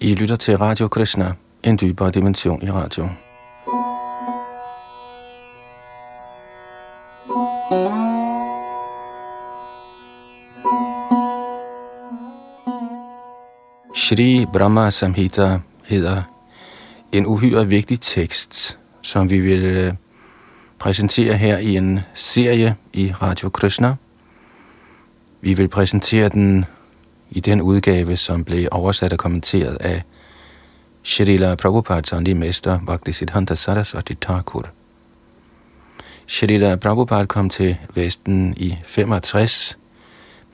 I lytter til Radio Krishna, en dybere dimension i radio. Shri Brahma Samhita hedder en uhyre vigtig tekst, som vi vil øh, præsentere her i en serie i Radio Krishna. Vi vil præsentere den i den udgave, som blev oversat og kommenteret af Shrila Prabhupads åndelige mester, Bhaktisiddhanta Sarasvati Thakur. Shrila Prabhupada kom til Vesten i 65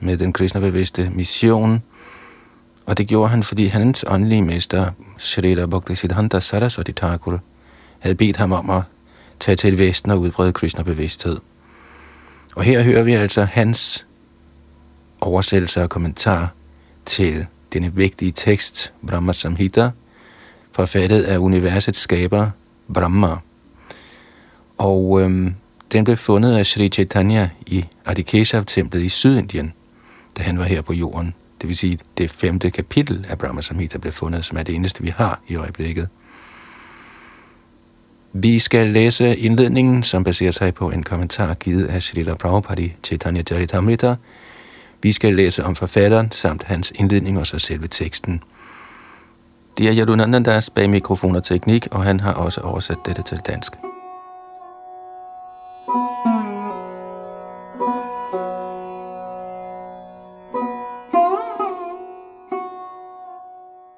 med den kristnebevidste mission, og det gjorde han, fordi hans åndelige mester, Shrila Bhaktisiddhanta Sarasvati Thakur, havde bedt ham om at tage til Vesten og udbrede kristnebevidsthed. Og her hører vi altså hans oversættelse og kommentar til denne vigtige tekst, Brahma Samhita, forfattet af universets skaber, Brahma. Og øhm, den blev fundet af Sri Chaitanya i Adikeshav-templet i Sydindien, da han var her på jorden. Det vil sige, det femte kapitel af Brahma Samhita blev fundet, som er det eneste, vi har i øjeblikket. Vi skal læse indledningen, som baserer sig på en kommentar givet af Srila Prabhupada i Chaitanya Charitamrita, vi skal læse om forfatteren samt hans indledning og så selve teksten. Det er Yadunandandas bag mikrofon og teknik, og han har også oversat dette til dansk.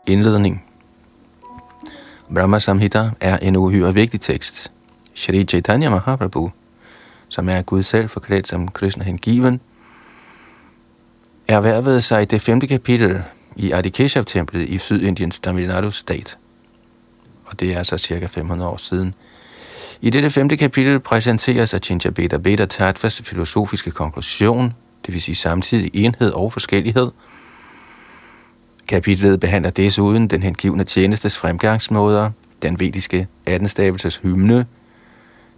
Indledning Brahma Samhita er en uhyre vigtig tekst. Shri Chaitanya Mahaprabhu, som er Gud selv forklædt som Krishna hengiven, erhvervede sig det femte kapitel i Adikeshav-templet i Sydindiens Tamil Nadu-stat. Og det er altså cirka 500 år siden. I dette femte kapitel præsenteres Achincha Beta Beta Tattvas filosofiske konklusion, det vil sige samtidig enhed og forskellighed. Kapitlet behandler desuden den hengivne tjenestes fremgangsmåder, den vediske 18-stavelses hymne,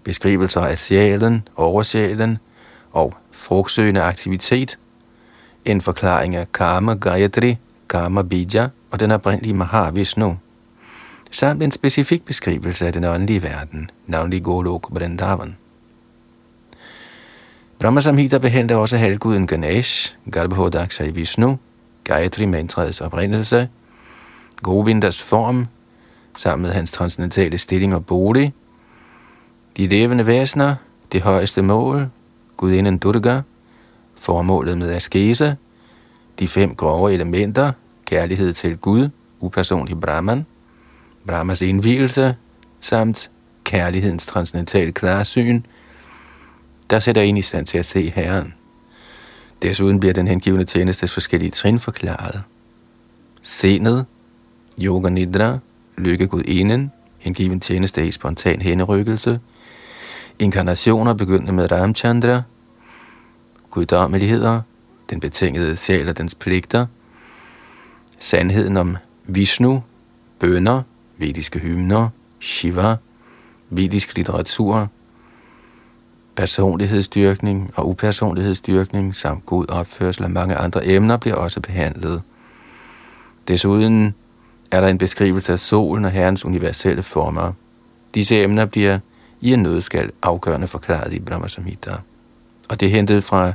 beskrivelser af sjælen, oversjælen og frugtsøgende aktivitet – en forklaring af Karma Gayatri, Karma Bija og den oprindelige Mahavishnu, samt en specifik beskrivelse af den åndelige verden, navnlig Golok Vrindavan. Brahma Samhita behandler også halvguden Ganesh, Garbhodakshai Vishnu, Gayatri mantraets oprindelse, Govindas form, sammen med hans transcendentale stilling og bolig, de levende væsener, det højeste mål, gudinden Durga, Formålet med askese, de fem grove elementer, kærlighed til Gud, upersonlig Brahman, Brahmas indvielse, samt kærlighedens transcendentale klarsyn, der sætter en i stand til at se Herren. Desuden bliver den hengivende tjenestes forskellige trin forklaret. Senet, yoga nidra, lykke Gud inden, hengiven tjeneste i spontan henrykkelse, inkarnationer begyndende med Ramchandra, guddommeligheder, den betingede sjæl og dens pligter, sandheden om Vishnu, bønder, vediske hymner, Shiva, vedisk litteratur, personlighedsdyrkning og upersonlighedsdyrkning samt god opførsel og mange andre emner bliver også behandlet. Desuden er der en beskrivelse af solen og herrens universelle former. Disse emner bliver i en nødskal afgørende forklaret i Brahma Samhita. Og det er hentet fra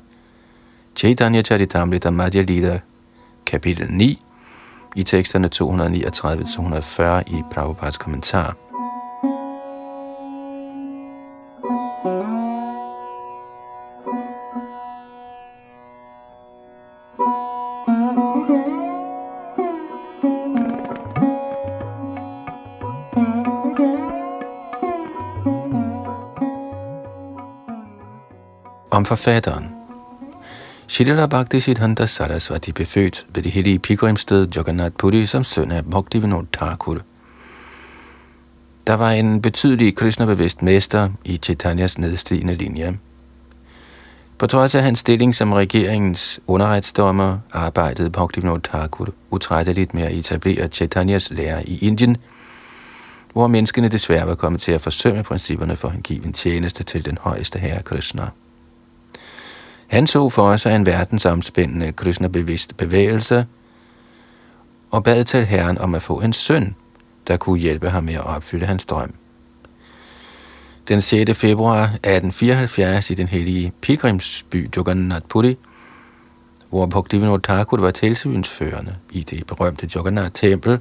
Chaitanya Charitamrita Madhya Lila, kapitel 9, i teksterne 239-240 i Prabhupads kommentar. Om forfatteren Shilala Bhakti Siddhanta Saraswati blev født ved det hellige pilgrimsted Jagannath Puri som søn af Bhaktivinoda Thakur. Der var en betydelig kristnebevidst mester i Chaitanyas nedstigende linje. På trods af hans stilling som regeringens underretsdommer, arbejdede Bhaktivinoda Thakur utrætteligt med at etablere Chaitanyas lære i Indien, hvor menneskene desværre var kommet til at forsømme principperne for en given tjeneste til den højeste herre Krishna. Han så for sig en verdensomspændende Krishna-bevidst bevægelse, og bad til Herren om at få en søn, der kunne hjælpe ham med at opfylde hans drøm. Den 6. februar 1874 i den hellige pilgrimsby Jagannath Puri, hvor Bhaktivinoda Thakur var tilsynsførende i det berømte Jagannath-tempel,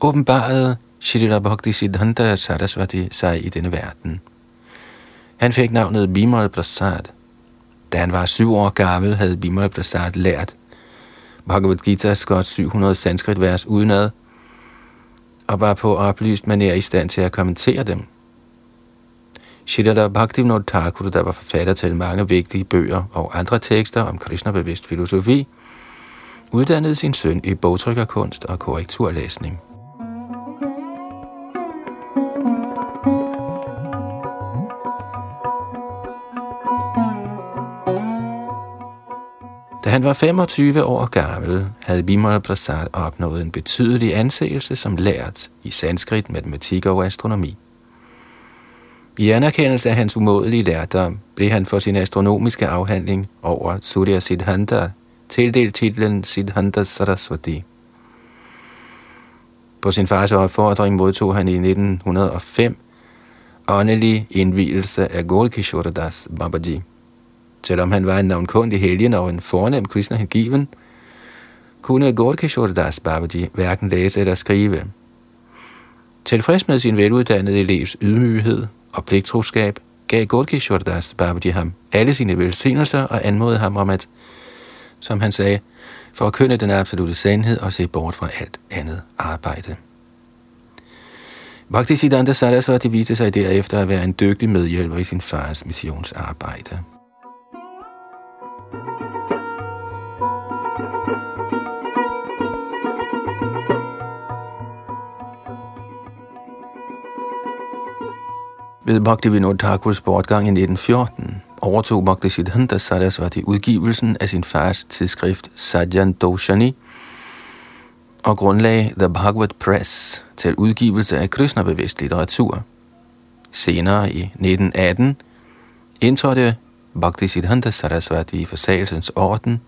åbenbarede Shirira Bhakti Siddhanta Saraswati sig i denne verden. Han fik navnet Bimal Prasad. Da han var syv år gammel, havde Bimala Prasad lært Bhagavad Gita's godt 700 sanskrit vers udenad, og var på oplyst manér i stand til at kommentere dem. Shidada Bhaktivinoda Thakur, der var forfatter til mange vigtige bøger og andre tekster om Krishna-bevidst filosofi, uddannede sin søn i bogtrykkerkunst og korrekturlæsning. Han var 25 år gammel, havde Bimal Prasad opnået en betydelig anseelse som lært i sanskrit, matematik og astronomi. I anerkendelse af hans umådelige lærdom blev han for sin astronomiske afhandling over Surya Siddhanta tildelt titlen Siddhanta Saraswati. På sin fars opfordring modtog han i 1905 åndelig indvielse af Golkishoradas Babaji. Selvom han var en navnkundig helgen og en fornem kristne hengiven, kunne Gorkishordas Babaji hverken læse eller skrive. Tilfreds med sin veluddannede elevs ydmyghed og pligtroskab, gav Gorkishordas Babaji ham alle sine velsignelser og anmodede ham om at, som han sagde, for at kønne den absolute sandhed og se bort fra alt andet arbejde. Bhaktisiddhanta Sarasvati viste sig derefter at være en dygtig medhjælper i sin fars missionsarbejde. Ved Bhaktivinoda Thakurs bortgang i 1914 overtog Bhakti Siddhanta Sarasvati udgivelsen af sin fars tidsskrift Sajjan Doshani og grundlagde The Bhagavad Press til udgivelse af kristnebevidst litteratur. Senere i 1918 indtrådte Bhakti Siddhanta Saraswati i forsagelsens orden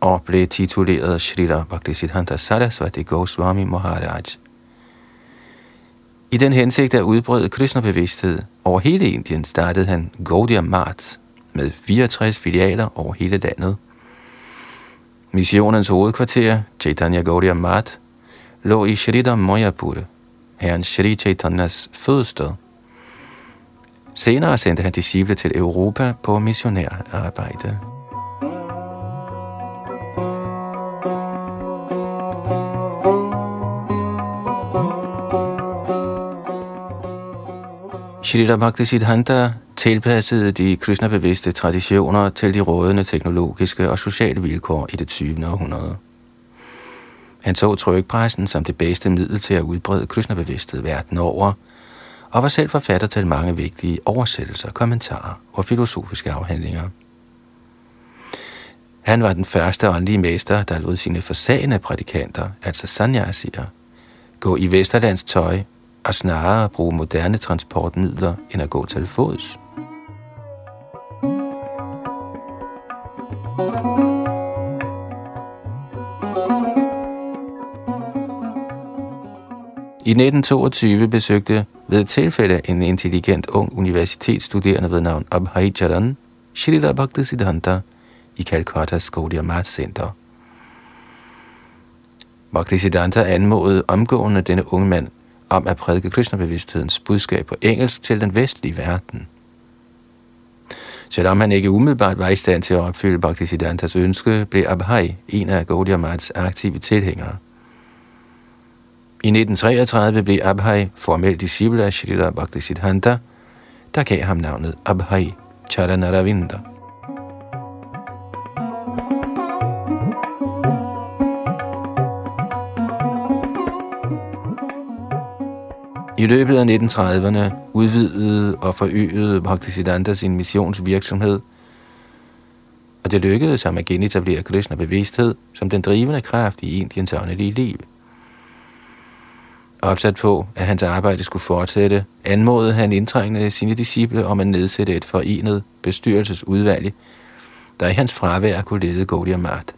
og blev tituleret Srila Bhakti Siddhanta Saraswati Goswami Maharaj. I den hensigt at udbrede kristnebevidsthed over hele Indien startede han Gaudiya Mart med 64 filialer over hele landet. Missionens hovedkvarter, Chaitanya Gaudiya Mart, lå i Shridham Mayapur, herren Shri Chaitanyas fødested. Senere sendte han disciple til Europa på missionærarbejde. Shrita Bhaktisiddhanta tilpassede de kristnebevidste traditioner til de rådende teknologiske og sociale vilkår i det 20. århundrede. Han så trykpressen som det bedste middel til at udbrede kristnebevidsthed verden over, og var selv forfatter til mange vigtige oversættelser, kommentarer og filosofiske afhandlinger. Han var den første åndelige mester, der lod sine forsagende prædikanter, altså sanyasier, gå i Vesterlands tøj og snarere bruge moderne transportmidler end at gå til fods. I 1922 besøgte ved tilfælde en intelligent ung universitetsstuderende ved navn Abhay Charan, Shrila Bhaktisiddhanta i Calcuttas Gaudiya Math Center. Bhaktisiddhanta anmodede omgående denne unge mand om at prædike Krishna-bevidsthedens budskab på engelsk til den vestlige verden. Selvom han ikke umiddelbart var i stand til at opfylde Bhaktisiddhantas ønske, blev Abhay en af Gaudiya Maths aktive tilhængere. I 1933 blev Abhay formelt disciple af Srila Bhaktisiddhanta, der gav ham navnet Abhay Charanaravinda. I løbet af 1930'erne udvidede og forøgede Bhaktisiddhanta sin missionsvirksomhed, og det lykkedes ham at genetablere Krishna bevidsthed som den drivende kraft i Indiens åndelige liv. Opsat på, at hans arbejde skulle fortsætte, anmodede han indtrængende sine disciple om at nedsætte et forenet bestyrelsesudvalg, der i hans fravær kunne lede Gaudiya Mart.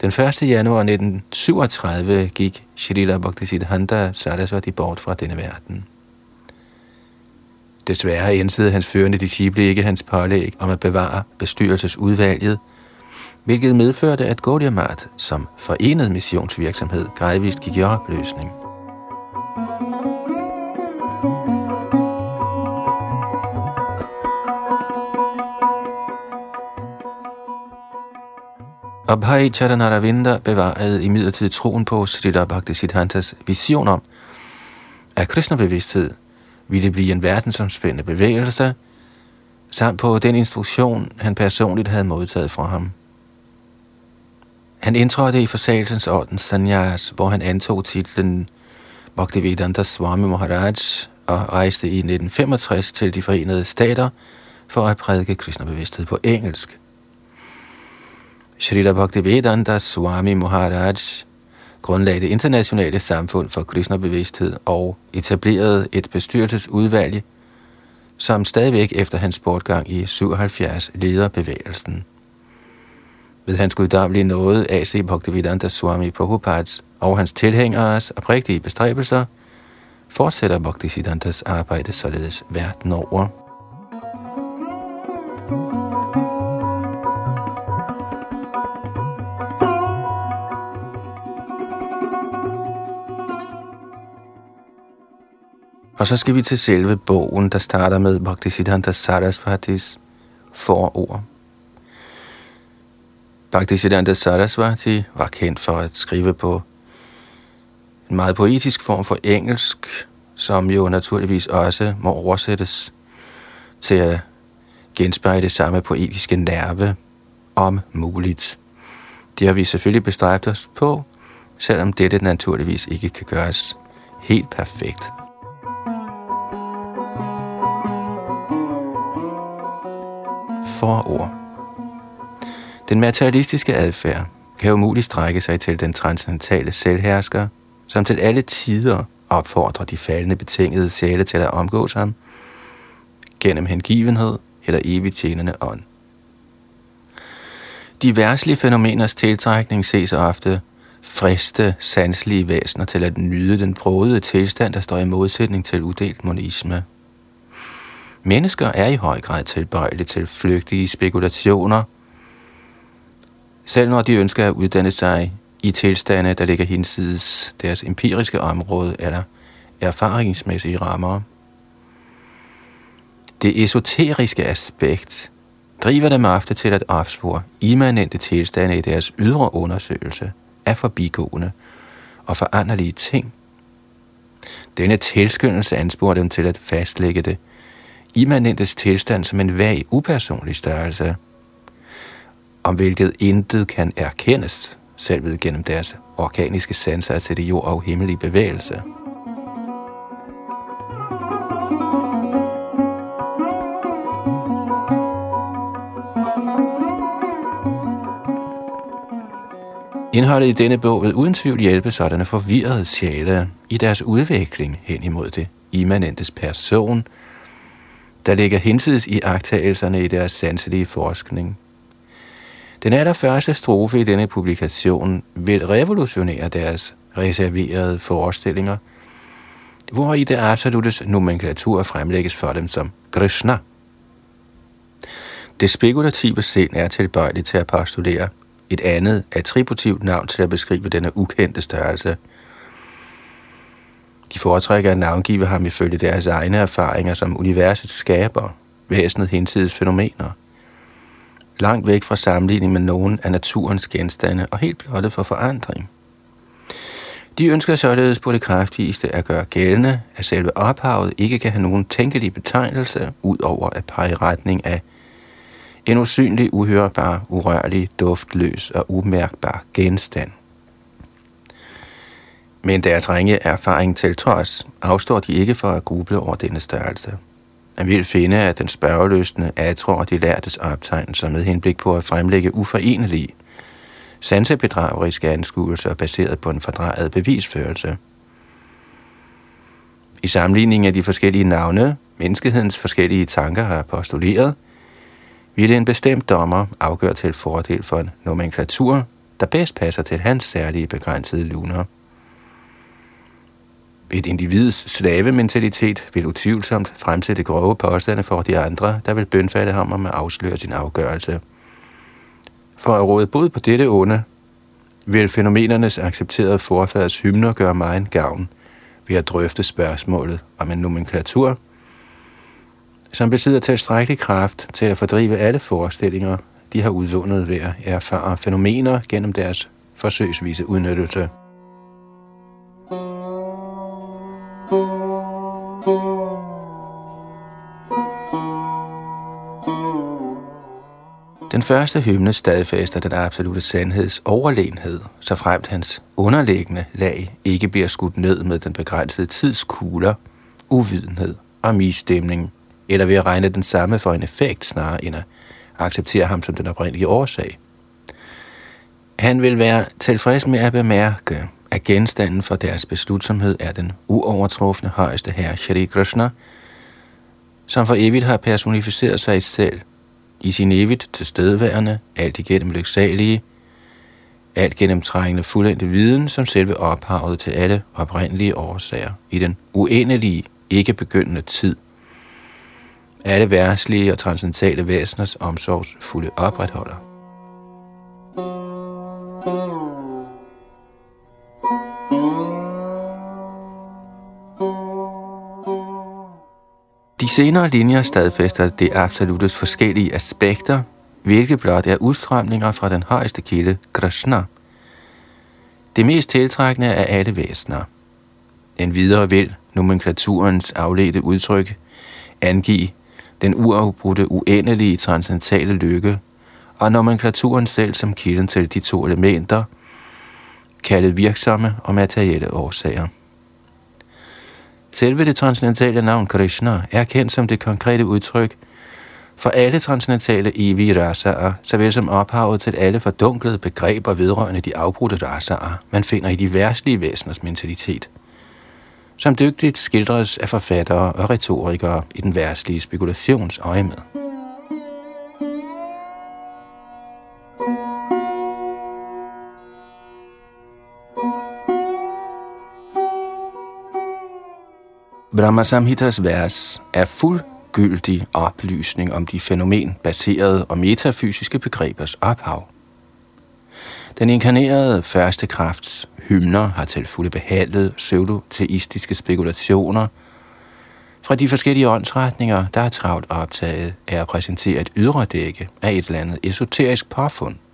Den 1. januar 1937 gik Shrila Bhaktisiddhanta Saraswati bort fra denne verden. Desværre indsede hans førende disciple ikke hans pålæg om at bevare bestyrelsesudvalget, hvilket medførte, at Gaudiya som forenet missionsvirksomhed gradvist gik i opløsning. Abhay Charanaravinda bevarede imidlertid troen på Srila Bhaktisiddhantas vision om, at Krishna-bevidsthed ville blive en verdensomspændende bevægelse, samt på den instruktion, han personligt havde modtaget fra ham. Han indtrådte i forsagelsens orden Sanyas, hvor han antog titlen Bhaktivedanta Swami Maharaj og rejste i 1965 til de forenede stater for at prædike Krishna-bevidsthed på engelsk. Srila Bhaktivedanta Swami Maharaj grundlagde det internationale samfund for Krishna-bevidsthed og etablerede et bestyrelsesudvalg, som stadigvæk efter hans bortgang i 77 leder bevægelsen. Ved hans guddommelige nåde A.C. Bhaktivedanta Swami Prabhupads og hans tilhængeres oprigtige bestræbelser, fortsætter Bhaktisiddhantas arbejde således verden over. Og så skal vi til selve bogen, der starter med Bhaktisiddhanta Sarasvatis forord. Bhaktisiddhanta Sarasvati var kendt for at skrive på en meget poetisk form for engelsk, som jo naturligvis også må oversættes til at genspejle det samme poetiske nerve om muligt. Det har vi selvfølgelig bestræbt os på, selvom dette naturligvis ikke kan gøres helt perfekt. forord. Den materialistiske adfærd kan umuligt strække sig til den transcendentale selvhersker, som til alle tider opfordrer de faldende betingede sjæle til at omgås ham, gennem hengivenhed eller evigt tjenende ånd. De værtslige fænomeners tiltrækning ses ofte friste sanselige væsener til at nyde den brode tilstand, der står i modsætning til uddelt monisme. Mennesker er i høj grad tilbøjelige til flygtige spekulationer, selv når de ønsker at uddanne sig i tilstande, der ligger hinsides deres empiriske område eller erfaringsmæssige rammer. Det esoteriske aspekt driver dem ofte til at opspore immanente tilstande i deres ydre undersøgelse af forbigående og foranderlige ting. Denne tilskyndelse ansporer dem til at fastlægge det immanentes tilstand som en vag, upersonlig størrelse, om hvilket intet kan erkendes, selv ved gennem deres organiske sanser til det jord og himmelige bevægelse. Indholdet i denne bog vil uden tvivl hjælpe sådanne forvirrede sjæle i deres udvikling hen imod det immanentes person – der ligger hinsides i agtagelserne i deres sanselige forskning. Den allerførste strofe i denne publikation vil revolutionere deres reserverede forestillinger, hvor i det absolutes nomenklatur fremlægges for dem som Krishna. Det spekulative sind er tilbøjeligt til at postulere et andet attributivt navn til at beskrive denne ukendte størrelse – de foretrækker at navngive ham ifølge deres egne erfaringer som universets skaber, væsenet hensides fænomener. Langt væk fra sammenligning med nogen af naturens genstande og helt blottet for forandring. De ønsker således på det kraftigste at gøre gældende, at selve ophavet ikke kan have nogen tænkelig betegnelse, ud over at pege retning af en usynlig, uhørbar, urørlig, duftløs og umærkbar genstand. Men deres ringe erfaring til trods, afstår de ikke for at gruble over denne størrelse. Man vil finde, at den spørgeløsende tror de lærtes optegnelser med henblik på at fremlægge uforenelige, sansebedrageriske anskuelser baseret på en fordrejet bevisførelse. I sammenligning af de forskellige navne, menneskehedens forskellige tanker har postuleret, ville en bestemt dommer afgøre til fordel for en nomenklatur, der bedst passer til hans særlige begrænsede luner. Et individs slavementalitet vil utvivlsomt fremsætte grove påstande for de andre, der vil bønfalde ham om at afsløre sin afgørelse. For at råde bod på dette onde, vil fænomenernes accepterede forfærdets hymner gøre mig en gavn ved at drøfte spørgsmålet om en nomenklatur, som besidder tilstrækkelig kraft til at fordrive alle forestillinger, de har udvundet ved at erfare fænomener gennem deres forsøgsvise udnyttelse. Den første hymne stadfæster den absolute sandheds overlegenhed, så fremt hans underliggende lag ikke bliver skudt ned med den begrænsede tidskugler, uvidenhed og misstemning, eller ved at regne den samme for en effekt snarere end at acceptere ham som den oprindelige årsag. Han vil være tilfreds med at bemærke, at genstanden for deres beslutsomhed er den uovertrufne højeste herre Shri Krishna, som for evigt har personificeret sig selv i sin evigt tilstedeværende, alt igennem lyksalige, alt gennemtrængende fuldendte viden, som selve ophavet til alle oprindelige årsager i den uendelige, ikke begyndende tid. Alle værtslige og transcendentale væseners omsorgsfulde opretholder. De senere linjer stadfæster det absolutes forskellige aspekter, hvilket blot er udstrømninger fra den højeste kilde, Krishna. Det mest tiltrækkende af alle væsener. En videre vil nomenklaturens afledte udtryk angive den uafbrudte uendelige transcendentale lykke, og nomenklaturen selv som kilden til de to elementer, kaldet virksomme og materielle årsager. Selve det transcendentale navn Krishna er kendt som det konkrete udtryk for alle transcendentale evige rasaer, såvel som ophavet til alle fordunklede begreber vedrørende de afbrudte rasaer, man finder i de værtslige væseners mentalitet, som dygtigt skildres af forfattere og retorikere i den værtslige spekulationsøje med. Brahma Samhitas vers er fuldgyldig oplysning om de fænomenbaserede og metafysiske begrebers ophav. Den inkarnerede første krafts hymner har til fulde behandlet pseudoteistiske spekulationer fra de forskellige åndsretninger, der er travlt optaget af at præsentere et ydre dække af et eller andet esoterisk påfund –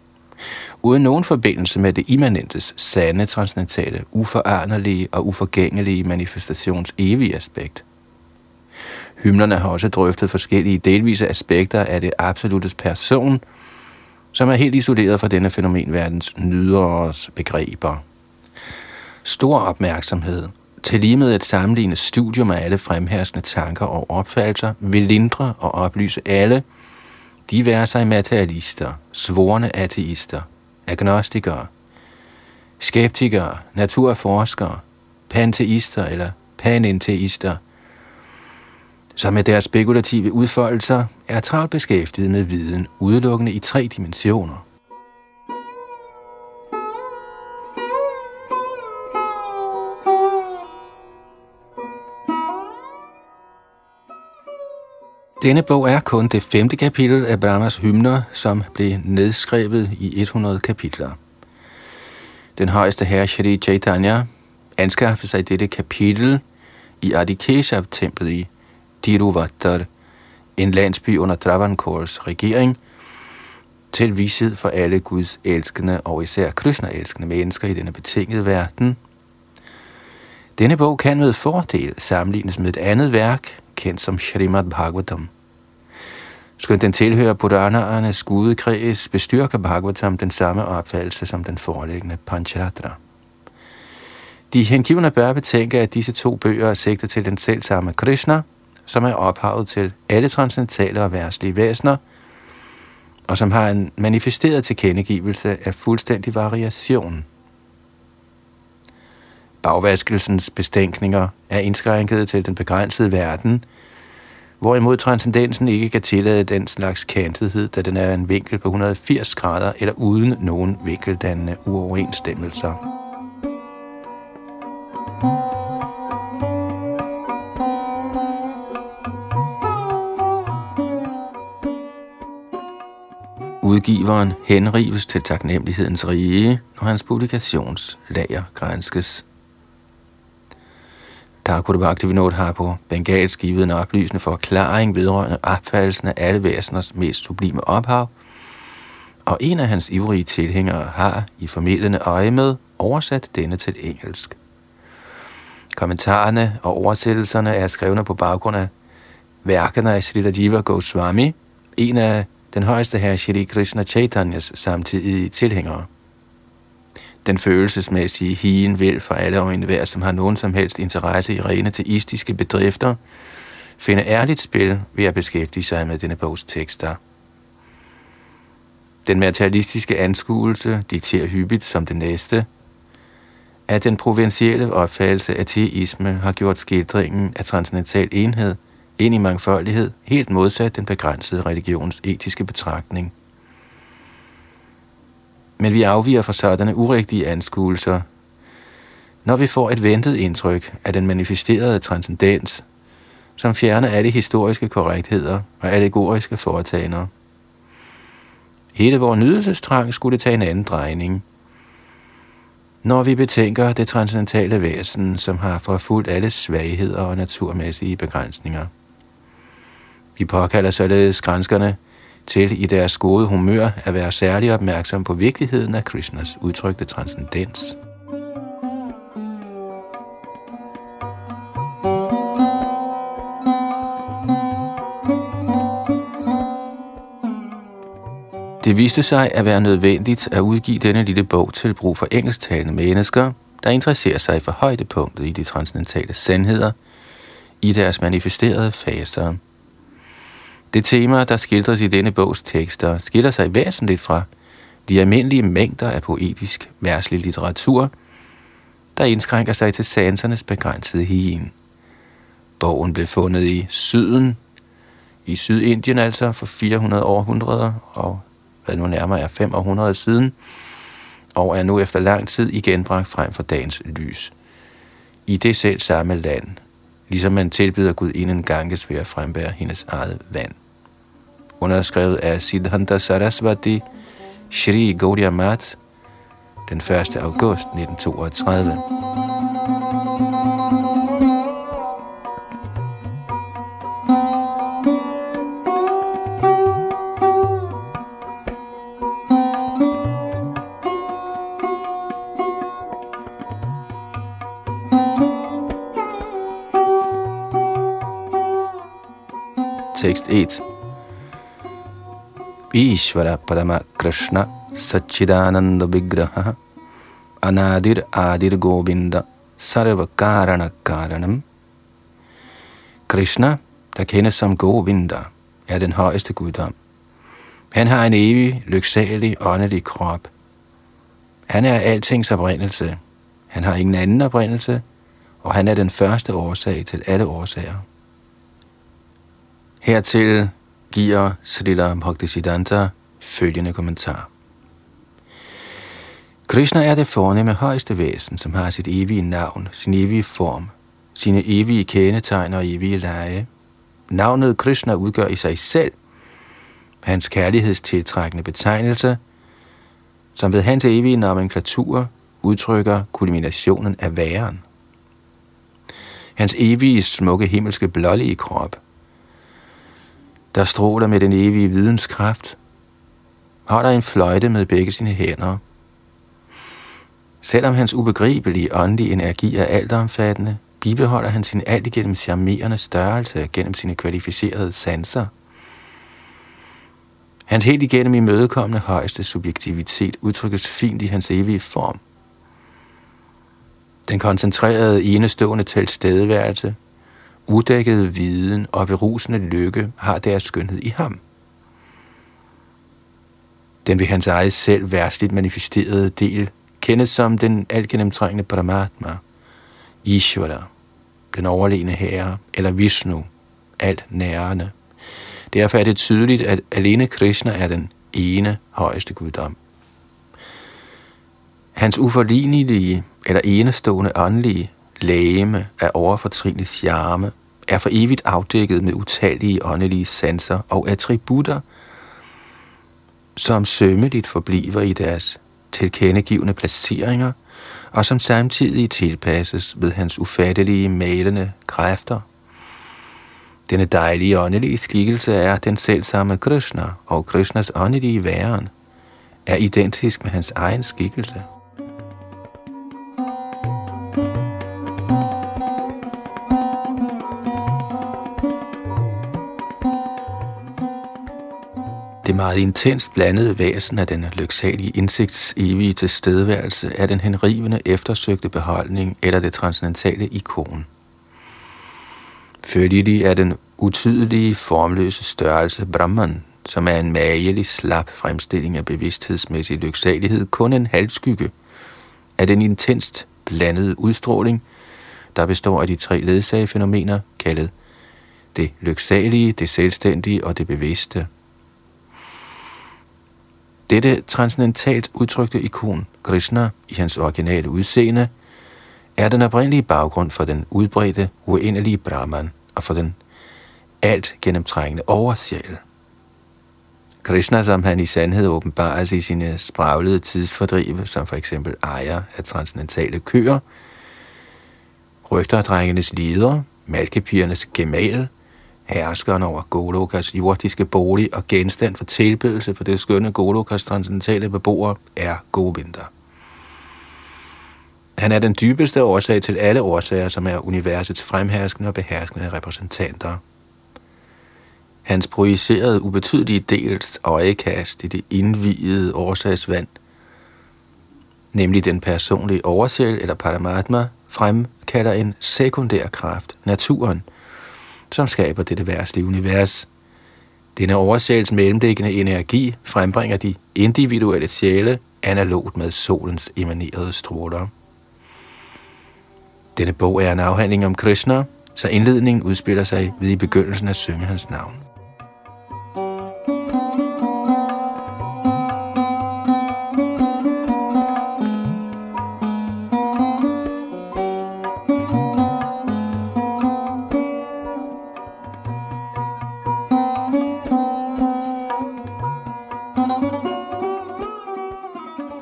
uden nogen forbindelse med det immanentes sande, transcendentale, uforanderlige og uforgængelige manifestations evige aspekt. Hymnerne har også drøftet forskellige delvise aspekter af det absolutes person, som er helt isoleret fra denne fænomenverdens nyderes begreber. Stor opmærksomhed, til lige med et sammenlignet studium af alle fremherskende tanker og opfattelser, vil lindre og oplyse alle – diverse materialister, svorne ateister, agnostikere, skeptikere, naturforskere, panteister eller panenteister, som med deres spekulative udfoldelser er travlt beskæftiget med viden udelukkende i tre dimensioner. Denne bog er kun det femte kapitel af Brahmas hymner, som blev nedskrevet i 100 kapitler. Den højeste herre Shri Chaitanya anskaffede sig dette kapitel i Adikeshav-templet i Tiruvattar, en landsby under Travancore's regering, til vished for alle Guds elskende og især Krishna-elskende mennesker i denne betingede verden. Denne bog kan med fordel sammenlignes med et andet værk, kendt som Srimad Bhagavatam. Skønt den tilhører Puranaernes gudekreds, bestyrker Bhagavatam den samme opfattelse som den foreliggende Pancharatra. De hengivne bør betænke, at disse to bøger er sigtet til den selv samme Krishna, som er ophavet til alle transcendentale og værtslige væsener, og som har en manifesteret tilkendegivelse af fuldstændig variation. Bagvaskelsens bestænkninger er indskrænket til den begrænsede verden – hvorimod transcendensen ikke kan tillade den slags kantethed, da den er en vinkel på 180 grader eller uden nogen vinkeldannende uoverensstemmelser. Udgiveren henrives til taknemmelighedens rige, når hans publikationslager grænskes. Thakur Bhaktivinoda har på bengalsk givet en oplysende forklaring vedrørende opfattelsen af alle væseners mest sublime ophav, og en af hans ivrige tilhængere har i formidlende øje med oversat denne til engelsk. Kommentarerne og oversættelserne er skrevne på baggrund af værkerne af Sri Rajiva Goswami, en af den højeste herre Shri Krishna Chaitanyas samtidige tilhængere. Den følelsesmæssige hien vil for alle og enhver, som har nogen som helst interesse i rene teistiske bedrifter, finde ærligt spil ved at beskæftige sig med denne bogs tekster. Den materialistiske anskuelse dikterer hyppigt som det næste, at den provincielle opfattelse af teisme har gjort skildringen af transcendental enhed ind i mangfoldighed, helt modsat den begrænsede religions etiske betragtning. Men vi afviger fra sådanne urigtige anskuelser, når vi får et ventet indtryk af den manifesterede transcendens, som fjerner alle historiske korrektheder og allegoriske foretagender. Hele vores nydelsestrang skulle tage en anden drejning, når vi betænker det transcendentale væsen, som har forfulgt alle svagheder og naturmæssige begrænsninger. Vi påkalder således grænskerne til i deres gode humør at være særlig opmærksom på vigtigheden af Krishnas udtrykte transcendens. Det viste sig at være nødvendigt at udgive denne lille bog til brug for engelsktalende mennesker, der interesserer sig for højdepunktet i de transcendentale sandheder i deres manifesterede faser. Det tema, der skildres i denne bogs tekster, skiller sig væsentligt fra de almindelige mængder af poetisk værslig litteratur, der indskrænker sig til sansernes begrænsede hien. Bogen blev fundet i syden, i Sydindien altså for 400 århundreder, og hvad nu nærmere er 500 siden, og er nu efter lang tid igen bragt frem for dagens lys. I det selv samme land, ligesom man tilbyder Gud inden Ganges ved at frembære hendes eget vand. Underskrevet af Siddhanta Sarasvati, Shri Gaudiya Mat, den 1. august 1932. Tekst 1 Ishvara Parama Krishna Satchidananda Vigraha Anadir Adir Govinda Sarva Karana Karanam Krishna, der kendes som Govinda, er den højeste guddom. Han har en evig, lyksalig, åndelig krop. Han er altings oprindelse. Han har ingen anden oprindelse, og han er den første årsag til alle årsager. Hertil giver Srila Bhaktisiddhanta følgende kommentar. Krishna er det fornemme højeste væsen, som har sit evige navn, sin evige form, sine evige kendetegn og evige leje. Navnet Krishna udgør i sig selv hans kærlighedstiltrækkende betegnelse, som ved hans evige nomenklatur udtrykker kulminationen af væren. Hans evige smukke himmelske blålige krop – der stråler med den evige videnskraft, holder en fløjte med begge sine hænder. Selvom hans ubegribelige åndelige energi er altomfattende, bibeholder han sin alt igennem charmerende størrelse gennem sine kvalificerede sanser. Hans helt igennem imødekommende højeste subjektivitet udtrykkes fint i hans evige form. Den koncentrerede enestående tilstedeværelse – udækkede viden og berusende lykke har deres skønhed i ham. Den ved hans eget selv værtsligt manifesterede del kendes som den algennemtrængende Paramatma, Ishvara, den overlegne herre, eller Vishnu, alt nærende. Derfor er det tydeligt, at alene Krishna er den ene højeste guddom. Hans uforlignelige eller enestående åndelige lægeme af overfortrinlig charme er for evigt afdækket med utallige åndelige sanser og attributter, som sømmeligt forbliver i deres tilkendegivende placeringer, og som samtidig tilpasses ved hans ufattelige malende kræfter. Denne dejlige åndelige skikkelse er den selvsamme Krishna, og Krishnas åndelige væren er identisk med hans egen skikkelse. Det meget intenst blandede væsen af den lyksalige indsigts evige tilstedeværelse er den henrivende eftersøgte beholdning eller det transcendentale ikon. Følgelig er den utydelige, formløse størrelse Brahman, som er en magelig, slap fremstilling af bevidsthedsmæssig lyksalighed, kun en halvskygge af den intenst blandede udstråling, der består af de tre ledsagefænomener, kaldet det lyksalige, det selvstændige og det bevidste – dette transcendentalt udtrykte ikon, Krishna, i hans originale udseende, er den oprindelige baggrund for den udbredte, uendelige Brahman og for den alt gennemtrængende oversjæl. Krishna, som han i sandhed åbenbares i sine spraglede tidsfordrive, som for eksempel ejer af transcendentale køer, rygterdrengenes leder, malkepigernes gemal, herskeren over Golokas jordiske bolig og genstand for tilbedelse for det skønne Golokas transcendentale beboere er Govinda. Han er den dybeste årsag til alle årsager, som er universets fremherskende og beherskende repræsentanter. Hans projicerede ubetydelige dels øjekast i det indvidede årsagsvand, nemlig den personlige oversæl eller paramatma, fremkalder en sekundær kraft, naturen – som skaber dette værtslige univers. Denne oversættelse mellemliggende energi frembringer de individuelle sjæle analogt med solens emanerede stråler. Denne bog er en afhandling om Krishna, så indledningen udspiller sig ved i begyndelsen at synge hans navn.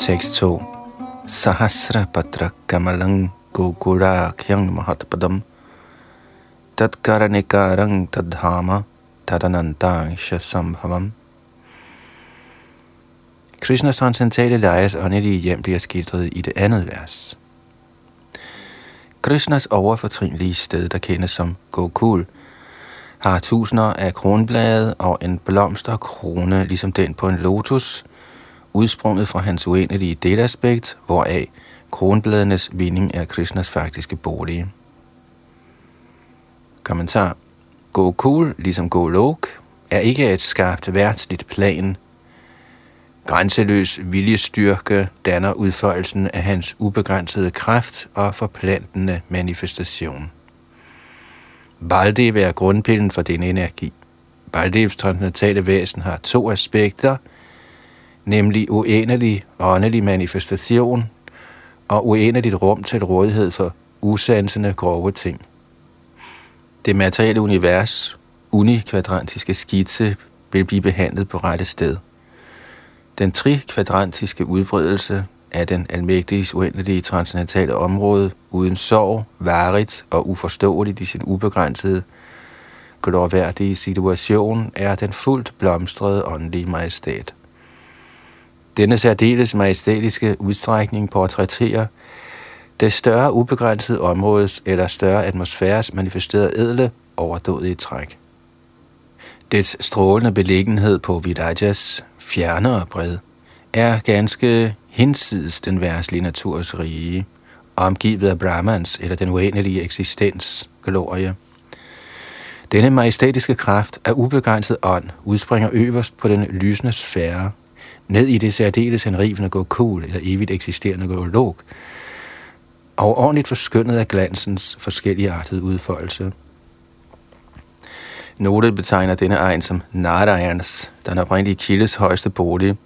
Tekst 2. Sahasra patra kamalang kyang mahatpadam tatkaranekarang tadhama tadanantang shasambhavam. Krishnas transcendentale lejes åndelige hjem bliver skildret i det andet vers. Krishnas overfortrinlige sted, der kendes som Gokul, har tusinder af kronblade og en blomsterkrone, ligesom den på en lotus, udsprunget fra hans uendelige delaspekt, hvoraf kronbladenes vinding er Krishnas faktiske bolig. Kommentar. Gokul, ligesom Golok, er ikke et skarpt værtsligt plan. Grænseløs viljestyrke danner udførelsen af hans ubegrænsede kraft og forplantende manifestation. Baldev er grundpillen for denne energi. Baldevs transcendentale væsen har to aspekter – nemlig uendelig åndelig manifestation og uendeligt rum til rådighed for usansende grove ting. Det materielle univers, unikvadrantiske skitse, vil blive behandlet på rette sted. Den trikvadrantiske udbredelse af den almægtige uendelige transcendentale område uden sorg, varigt og uforståeligt i sin ubegrænsede, glorværdige situation er den fuldt blomstrede åndelige majestæt. Denne særdeles majestætiske udstrækning portrætterer det større ubegrænsede områdes eller større atmosfæres manifesterede edle overdådige træk. Dets strålende beliggenhed på Vidajas fjernere bred er ganske hinsides den værtslige naturs rige, omgivet af Brahmans eller den uendelige eksistens glorie. Denne majestætiske kraft af ubegrænset ånd udspringer øverst på den lysende sfære ned i det særdeles henrivende kul eller evigt eksisterende log, og ordentligt forskyndet af glansens forskellige artede udfoldelse. Note betegner denne egen som Narayans, den oprindelige kildes højeste bolig.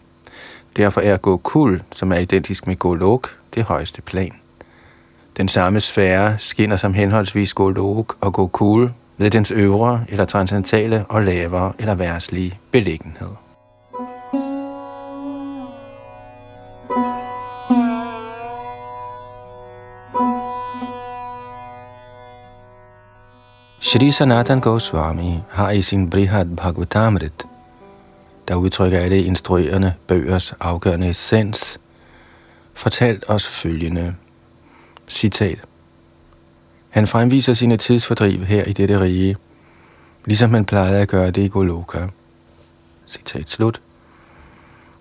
Derfor er Gokul, som er identisk med Golok, det højeste plan. Den samme sfære skinner som henholdsvis Golok og Gokul ved dens øvre eller transcendentale og lavere eller værtslige beliggenhed. Shri Sanatan Goswami har i sin Brihad Bhagavatamrit, der udtrykker alle instruerende bøgers afgørende essens, fortalt os følgende citat. Han fremviser sine tidsfordriv her i dette rige, ligesom man plejede at gøre det i Goloka. Citat slut.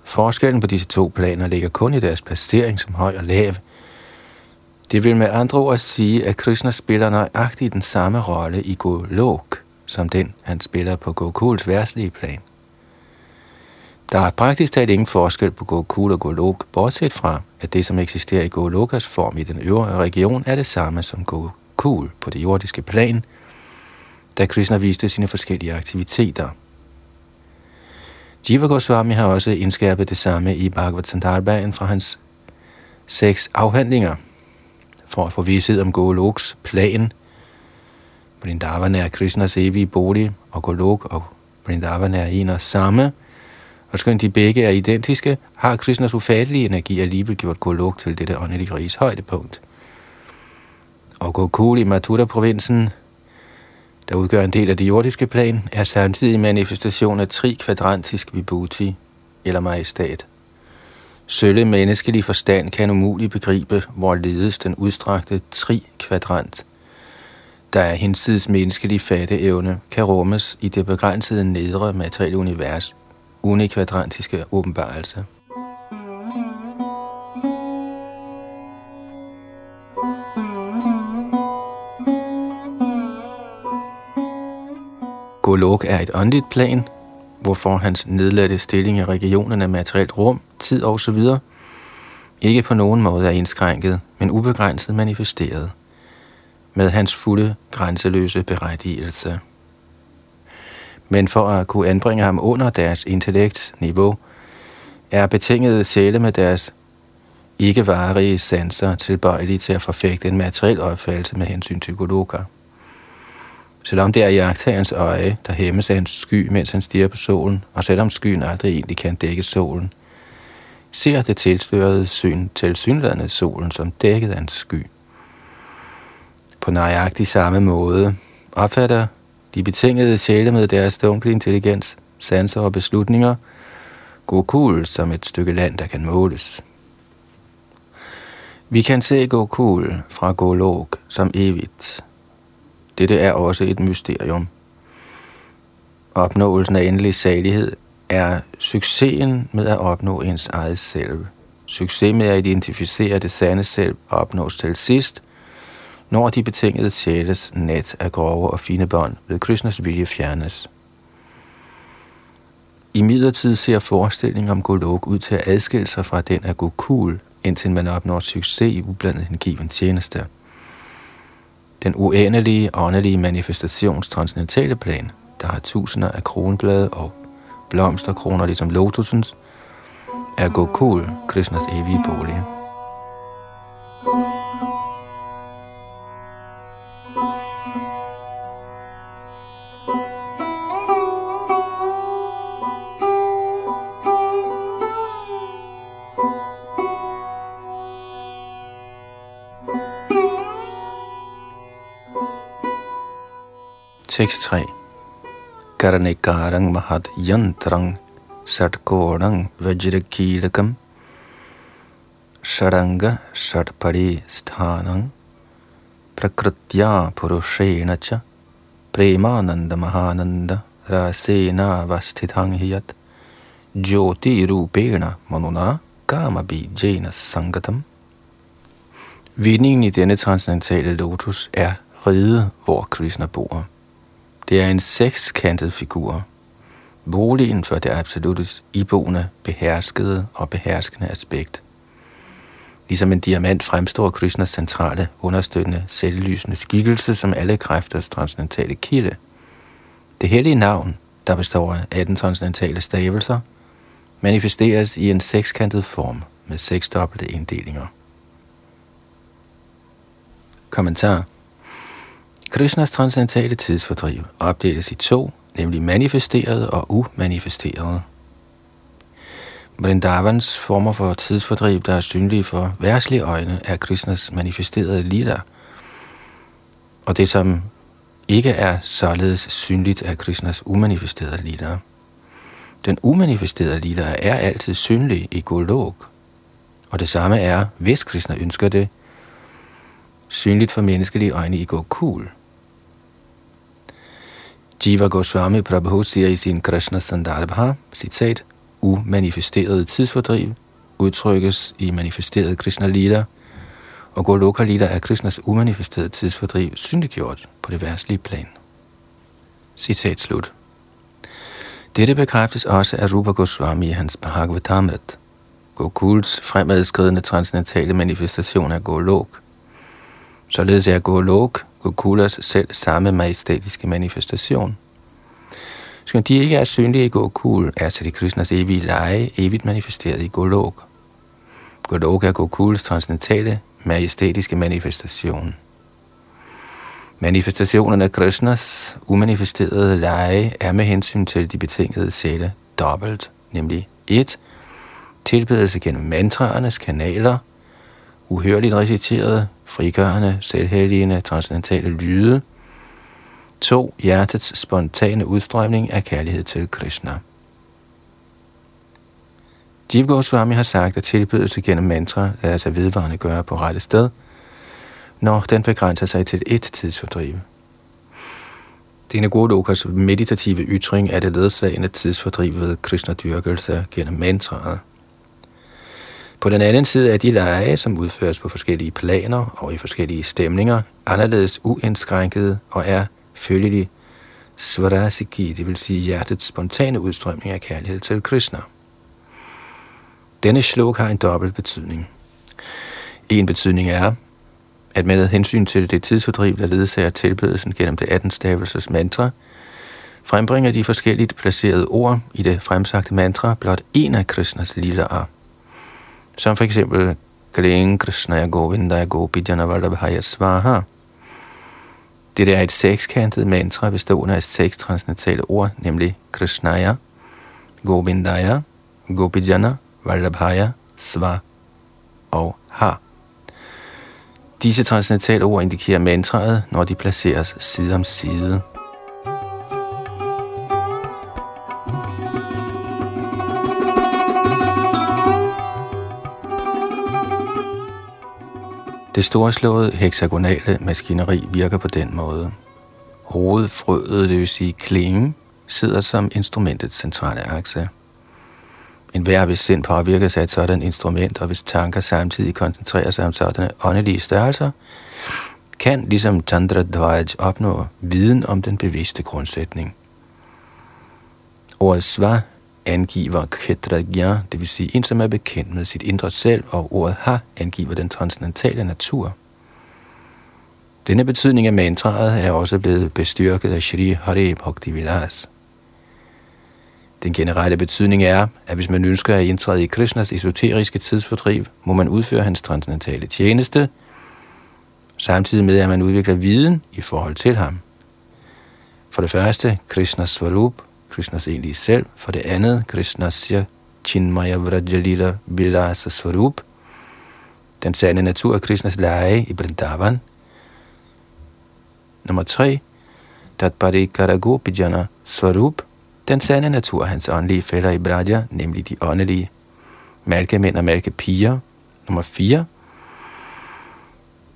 Forskellen på disse to planer ligger kun i deres placering som høj og lav. Det vil med andre ord sige, at Krishna spiller nøjagtigt den samme rolle i Golok, som den han spiller på Gokuls værtslige plan. Der er praktisk talt ingen forskel på Gokul og Golok, bortset fra, at det, som eksisterer i Golokas form i den øvre region, er det samme som Gokul på det jordiske plan, da Krishna viste sine forskellige aktiviteter. Jiva Goswami har også indskærpet det samme i Bhagavad Sandarbaen fra hans seks afhandlinger. For at få vidshed om Goloks plan, Vrindavan er Krishnas evige bolig, og Golok og Vrindavan er en og samme – og skønt de begge er identiske, har Krishnas ufattelige energi alligevel gjort Golok til dette åndelige riges højdepunkt. Og Gokul i Mathura-provinsen, der udgør en del af det jordiske plan, er samtidig manifestation af tri kvadrantisk vibhuti, eller majestat. Sølle menneskelig forstand kan umuligt begribe, hvor ledes den udstrakte tri-kvadrant, der er hinsides menneskelig fatteevne, kan rummes i det begrænsede nedre materielle univers – unikvadrantiske åbenbarelse. Golok er et åndeligt plan, hvorfor hans nedladte stilling i regionen af materielt rum, tid osv. ikke på nogen måde er indskrænket, men ubegrænset manifesteret med hans fulde, grænseløse berettigelse men for at kunne anbringe ham under deres intellektniveau, er betingede sjæle med deres ikke varige sanser tilbøjelige til at forfægte en materiel opfattelse med hensyn til Goloka. Selvom det er jagttagerens øje, der hæmmes af hans sky, mens han stiger på solen, og selvom skyen aldrig egentlig kan dække solen, ser det tilslørede syn til synlandet solen som dækket af en sky. På nøjagtig samme måde opfatter de betingede sjæle med deres dunkle intelligens, sanser og beslutninger Gokul som et stykke land, der kan måles. Vi kan se Gokul fra Golok som evigt. Dette er også et mysterium. Opnåelsen af endelig salighed er succesen med at opnå ens eget selv. Succes med at identificere det sande selv opnås til sidst, når de betingede sjæles net af grove og fine bånd ved Krishnas vilje fjernes. I midlertid ser forestillingen om Golok ud til at adskille sig fra den af Gokul, indtil man opnår succes i ublandet hengiven tjeneste. Den uendelige, åndelige manifestations transcendentale plan, der har tusinder af kronblade og blomsterkroner ligesom lotusens, er Gokul, Krishnas evige bolig. 6.3 Karanikarang Mahat yantrang satkorang vajrakilakam Sharanga Shatpari Sthanang. Prakritya Purushena Cha Premananda Mahananda Rasena Vasthithang Hiyat. Jyoti Rupena Manuna Kama Bijena Sangatam. Vindingen i denne transcendentale lotus er ride, hvor Krishna bor. Det er en sekskantet figur. Boligen for det absoluttes iboende, beherskede og beherskende aspekt. Ligesom en diamant fremstår Krishnas centrale, understøttende, selvlysende skikkelse som alle kræfters transcendentale kilde. Det hellige navn, der består af 18 transcendentale stavelser, manifesteres i en sekskantet form med seks dobbelte inddelinger. Kommentar Krishnas transcendentale tidsfordriv opdeles i to, nemlig manifesterede og umanifesterede. Vrindavans former for tidsfordriv, der er synlige for værtslige øjne, er Krishnas manifesterede lila. Og det, som ikke er således synligt, er Krishnas umanifesterede lila. Den umanifesterede lila er altid synlig i Golok. Og det samme er, hvis Krishna ønsker det, synligt for menneskelige øjne i Gokul. Jiva Goswami Prabhu siger i sin Krishna Sandarbha, citat, umanifesteret tidsfordriv udtrykkes i manifesteret Krishna Lila, og Goloka Lila er Krishnas umanifesterede tidsfordriv synliggjort på det værtslige plan. Citat slut. Dette bekræftes også af Rupa Goswami i hans Bhagavatamrit. Gokuls fremadskridende transcendentale manifestation af Golok. Således er Golok Gokulas selv samme majestætiske manifestation – skal de ikke er synlige i Gokul, er Sri Krishnas evige leje evigt manifesteret i Golok. Golok er Gokuls transcendentale, majestætiske manifestation. Manifestationen af Krishnas umanifesterede leje er med hensyn til de betingede sætte dobbelt, nemlig 1. Tilbedelse gennem mantraernes kanaler, uhørligt reciteret, frigørende, selvhelligende, transcendentale lyde – 2. Hjertets spontane udstrømning af kærlighed til Krishna. Jiv Goswami har sagt, at tilbedelse gennem mantra lader sig vedvarende gøre på rette sted, når den begrænser sig til et tidsfordriv. Denne gode lokas meditative ytring er det ledsagende tidsfordriv ved Krishna-dyrkelse gennem mantraet. På den anden side er de lege, som udføres på forskellige planer og i forskellige stemninger, anderledes uindskrænkede og er følgelig svarasiki, det vil sige hjertets spontane udstrømning af kærlighed til Krishna. Denne slog har en dobbelt betydning. En betydning er, at med hensyn til det tidsfordriv, der ledsager tilbedelsen gennem det 18 stavelses mantra, frembringer de forskelligt placerede ord i det fremsagte mantra blot en af Krishnas lilaer. Som for eksempel Kling Krishna Govinda Gopijana Vallabhaya Svaha – det er et sekskantet mantra bestående af seks transnatale ord, nemlig Krishnaya, Govindaya, Gopijana, Vallabhaya, Sva og Ha. Disse transcendentale ord indikerer mantraet, når de placeres side om side. Det storslåede hexagonale maskineri virker på den måde. Hovedfrøet, det vil sige klingen, sidder som instrumentets centrale akse. En hver hvis sind påvirkes af et sådan instrument, og hvis tanker samtidig koncentrerer sig om sådanne åndelige størrelser, kan ligesom Tantra Dvaj opnå viden om den bevidste grundsætning. Ordet sva angiver Kedragya, det vil sige en, som er bekendt med sit indre selv, og ordet ha angiver den transcendentale natur. Denne betydning af mantraet er også blevet bestyrket af Shri Hare Bhakti Vilas. Den generelle betydning er, at hvis man ønsker at indtræde i Krishnas esoteriske tidsfordriv, må man udføre hans transcendentale tjeneste, samtidig med at man udvikler viden i forhold til ham. For det første, Krishnas Svarup, Krishnas egentlige selv. For det andet, Krishnasya Chinmaya Vrajalila Vilasa Swarup, Den sande natur af Krishnas lege i Vrindavan. Nummer 3. Tatpari Karagopijana Swarup, Den sande natur af hans åndelige fælder i Braja, nemlig de åndelige mælkemænd og mælkepiger. Nummer 4.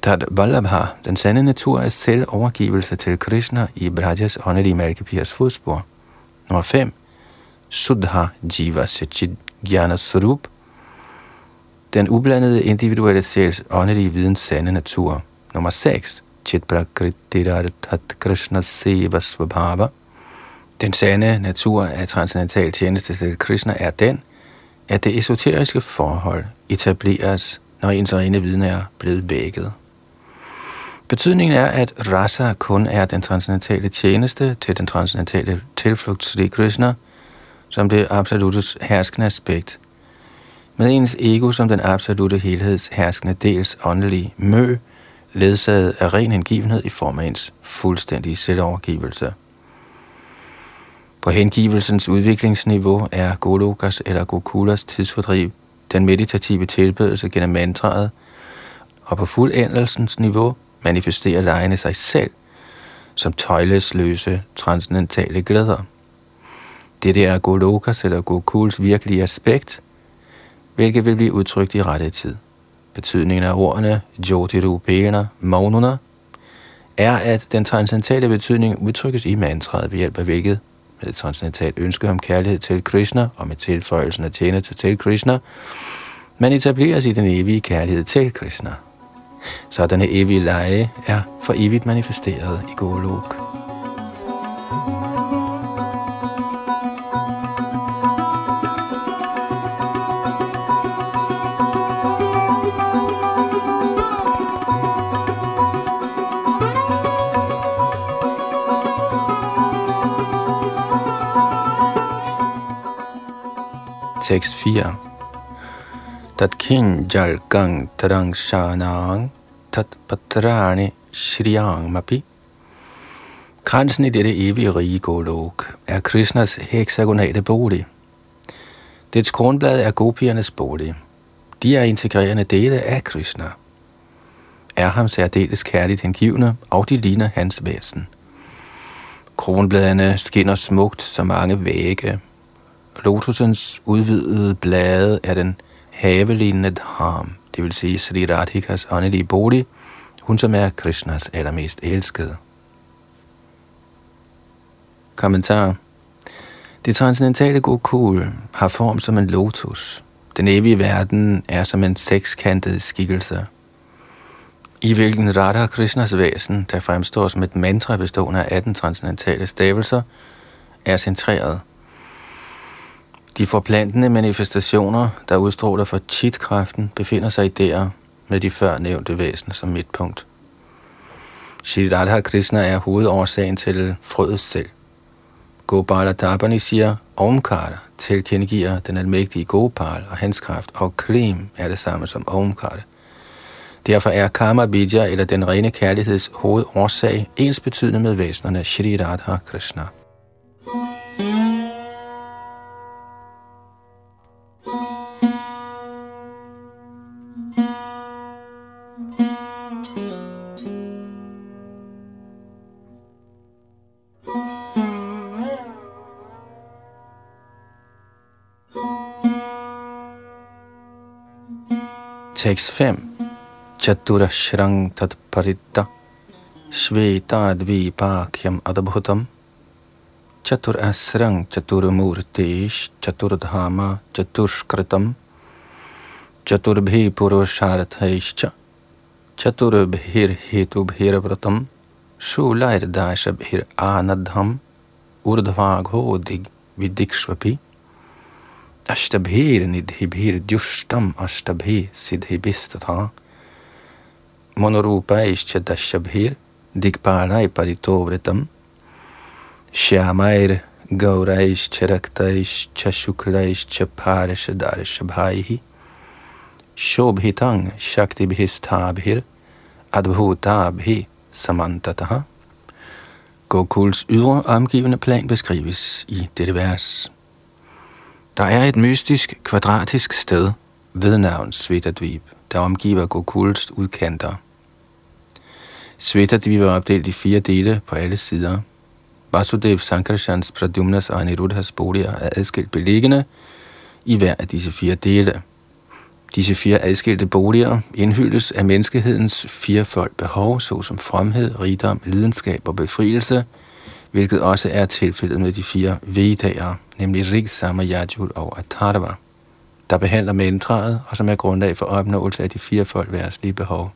Tad Vallabha, den sande natur af selvovergivelse til Krishna i Brajas åndelige mælkepigers fodspor. Nummer 5. Sudha Jiva Sachid Jnana Sarup. Den ublandede individuelle sjæls åndelige videns sande natur. Nummer 6. Chit Prakritirarthat Krishna Seva Svabhava. Den sande natur af transcendental tjeneste til Krishna er den, at det esoteriske forhold etableres, når ens rene viden er blevet vækket. Betydningen er, at rasa kun er den transcendentale tjeneste til den transcendentale tilflugt Sri Krishna, som det absolutes herskende aspekt, med ens ego som den absolute helheds herskende dels åndelige mø, ledsaget af ren hengivenhed i form af ens fuldstændige selvovergivelse. På hengivelsens udviklingsniveau er Golokas eller Gokulas tidsfordriv den meditative tilbedelse gennem mantraet, og på fuldendelsens niveau manifesterer lejene sig selv som tøjlesløse, transcendentale glæder. Det er Golokas eller Gokuls virkelige aspekt, hvilket vil blive udtrykt i rette tid. Betydningen af ordene Jyotirupena Maununa er, at den transcendentale betydning udtrykkes i mantraet ved hjælp af hvilket med et transcendentalt ønske om kærlighed til Krishna og med tilføjelsen af tjeneste til Krishna, man etableres i den evige kærlighed til Krishna. Sådanne evige leje er for evigt manifesteret i Golok. Tekst 4 Tat kinjal gang tarang shanang tat patrani shriyang mapi Kransen i dette evige rige Golok er Krishnas hexagonale bolig. Dets kronblad er gopiernes bolig. De er integrerende dele af Krishna. Er ham særdeles kærligt hengivne, og de ligner hans væsen. Kronbladene skinner smukt som mange vægge, lotusens udvidede blade er den havelignende dham, det vil sige Sri Radhikas åndelige bolig, hun som er Krishnas allermest elskede. Kommentar Det transcendentale Gokul har form som en lotus. Den evige verden er som en sekskantet skikkelse, i hvilken Radha Krishnas væsen, der fremstår som et mantra bestående af 18 transcendentale stavelser, er centreret – de forplantende manifestationer, der udstråler for chitkræften, befinder sig der med de førnævnte væsener som midtpunkt. Shridhar Krishna er hovedårsagen til frøets selv. Gopala Dabani siger, Omkara tilkendegiver den almægtige Gopal og hans kraft, og Krim er det samme som Omkara. Derfor er Karma Vidya, eller den rene kærligheds hovedårsag, ens betydende med væsenerne Shri Radha Krishna. takes fem. Chaturashrang tatparitta. Shvetadvipakhyam adabhutam. Chaturasrang chaturmurtesh chaturdhama chatushkritam. चतुर्भि पुरुषार्थैश्च चतुर्भिर्हेतुभिर्व्रतं शूलैर्दाशभिर्आनद्धम् ऊर्ध्वाघो दिग् विदिक्ष्वपि अष्टभीर निधिभीर द्युष्टम अष्टभी सिद्धिभिस्तथा मनोरूपैश्च दशभीर दिक्पालाय परितोवृतम श्यामैर गौरैश्च रक्तैश्च शुक्लैश्च पार्षदार्षभाैः शोभितं शक्तिभिस्थाभिर adbhutaabhi samantataha. Gokuls ydre omgivende plan beskrives i dette vers. Der er et mystisk, kvadratisk sted ved navn Svetadvib, der omgiver Gokuls udkanter. Svetadvib er opdelt i fire dele på alle sider. Vasudev Sankarshans, Pradumnas og Anirudhas boliger er adskilt beliggende i hver af disse fire dele. Disse fire adskilte boliger indhyldes af menneskehedens firefold behov, såsom fromhed, rigdom, lidenskab og befrielse – hvilket også er tilfældet med de fire Vedaer, nemlig Rig, Sama, Yajur og Atharva, der behandler mantraet og som er grundlag for opnåelse af de fire folk værtslige behov.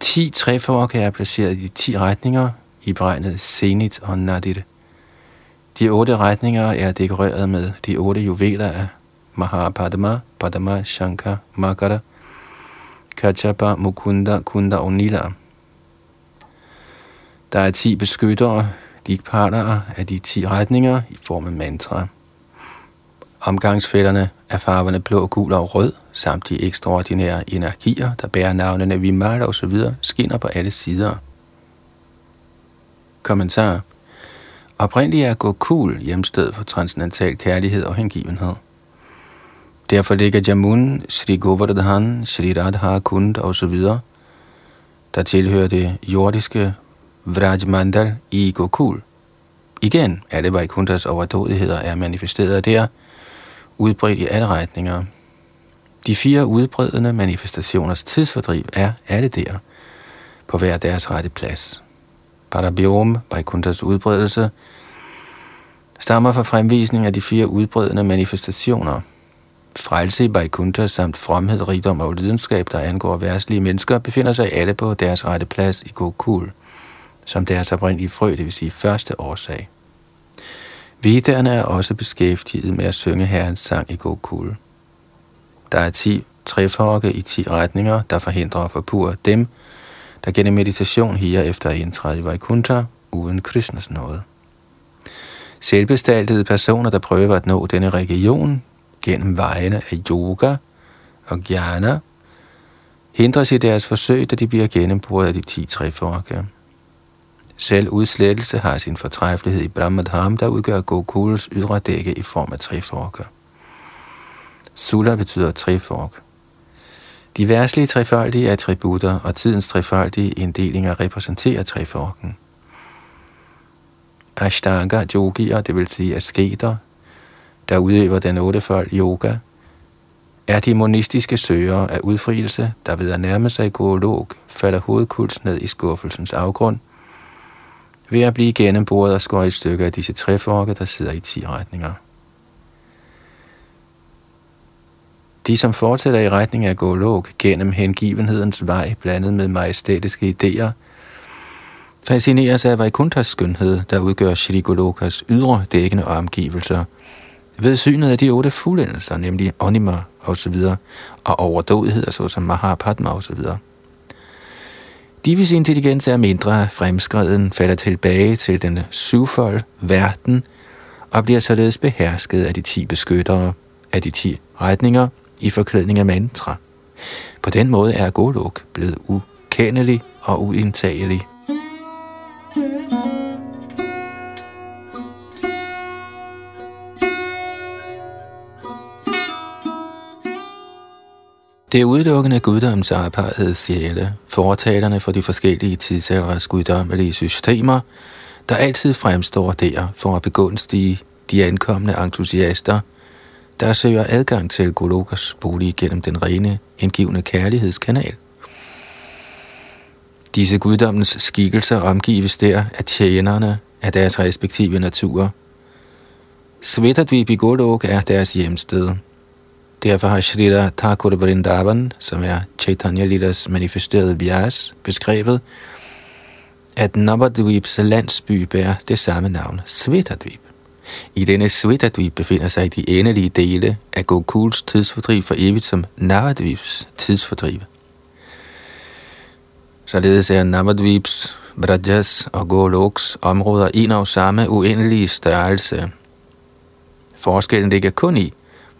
Ti træforker er placeret i de ti retninger i beregnet Zenit og Nadir. De otte retninger er dekoreret med de otte juveler af Mahapadma, Padma, Shankar, Makara, Kachapa, Mukunda, Kunda og Nila. Der er ti beskyttere, dikpater af de ti retninger i form af mantra. Omgangsfælderne er farverne blå, gul og rød, samt de ekstraordinære energier, der bærer navnene Vimala og så videre, skinner på alle sider. Kommentar Oprindeligt er Gokul hjemsted for transcendental kærlighed og hengivenhed. Derfor ligger Jamun, Sri Govardhan, Sri Radha Kund og så videre, der tilhører det jordiske Vrajmandar i Gokul. Igen er det Vaikunthas overdådigheder er manifesteret der, udbredt i alle retninger. De fire udbredende manifestationers tidsfordriv er alle der, på hver deres rette plads. Parabiom, Vaikunthas udbredelse, stammer fra fremvisning af de fire udbredende manifestationer. Frelse i Vaikuntha samt fromhed, rigdom og lidenskab, der angår værtslige mennesker, befinder sig alle på deres rette plads i Gokul, som deres oprindelige frø, det vil sige første årsag. Vedderne er også beskæftiget med at synge Herrens sang i Gokul. Der er ti træforke i ti retninger, der forhindrer og forpurer dem, der gennem meditation higer efter at indtræde i Vaikuntha uden Krishnas nåde. Selvbestaltede personer, der prøver at nå denne region gennem vejene af yoga og jnana, hindres i deres forsøg, da de bliver gennemboret af de ti træforke. Selv udslettelse har sin fortræffelighed i Brahmadham, der udgør Gokuls ydre dække i form af træforke. Sula betyder trifork. De værtslige trefoldige attributter og tidens trefoldige inddelinger repræsenterer treforken. Ashtanga yogier, det vil sige asketer, der udøver den ottefold yoga, er de monistiske søgere af udfrielse, der ved at nærme sig goolog, falder hovedkuls ned i skuffelsens afgrund, ved at blive gennemboret og skåret i stykker af disse træforke, der sidder i ti retninger. De, som fortsætter i retning af Golok gennem hengivenhedens vej, blandet med majestætiske idéer, fascineres af Vaikunthas skønhed, der udgør Shri Golokas ydre dækkende omgivelser, ved synet af de otte fuldendelser, nemlig Onima osv., og overdådigheder såsom Mahapadma osv. Og Divis intelligens er mindre fremskreden, falder tilbage til den syvfold verden og bliver således behersket af de ti beskyttere af de ti retninger – i forklædning af mantra. På den måde er Golok blevet ukendelig og uindtagelig. Det er udelukkende guddomsarbejdets sjæle, fortalerne for de forskellige tidsalderes guddommelige systemer, der altid fremstår der for at begunstige de ankommende entusiaster – der søger adgang til Golokas bolig gennem den rene, hengivende kærlighedskanal. Disse guddommens skikkelser omgives der af tjenerne af deres respektive naturer. Svetadvip Golok er deres hjemsted. Derfor har Shrita Thakur Vrindavan, som er Chaitanya Lidas manifesterede vyas, beskrevet, at Navadvips landsby bærer det samme navn, Svetadvip. I denne Svetadvip befinder sig de endelige dele af Gokuls tidsfordriv for evigt som Navadvips tidsfordriv. Således er Navadvips, Brajas og Goloks områder en og samme uendelige størrelse. Forskellen ligger kun i,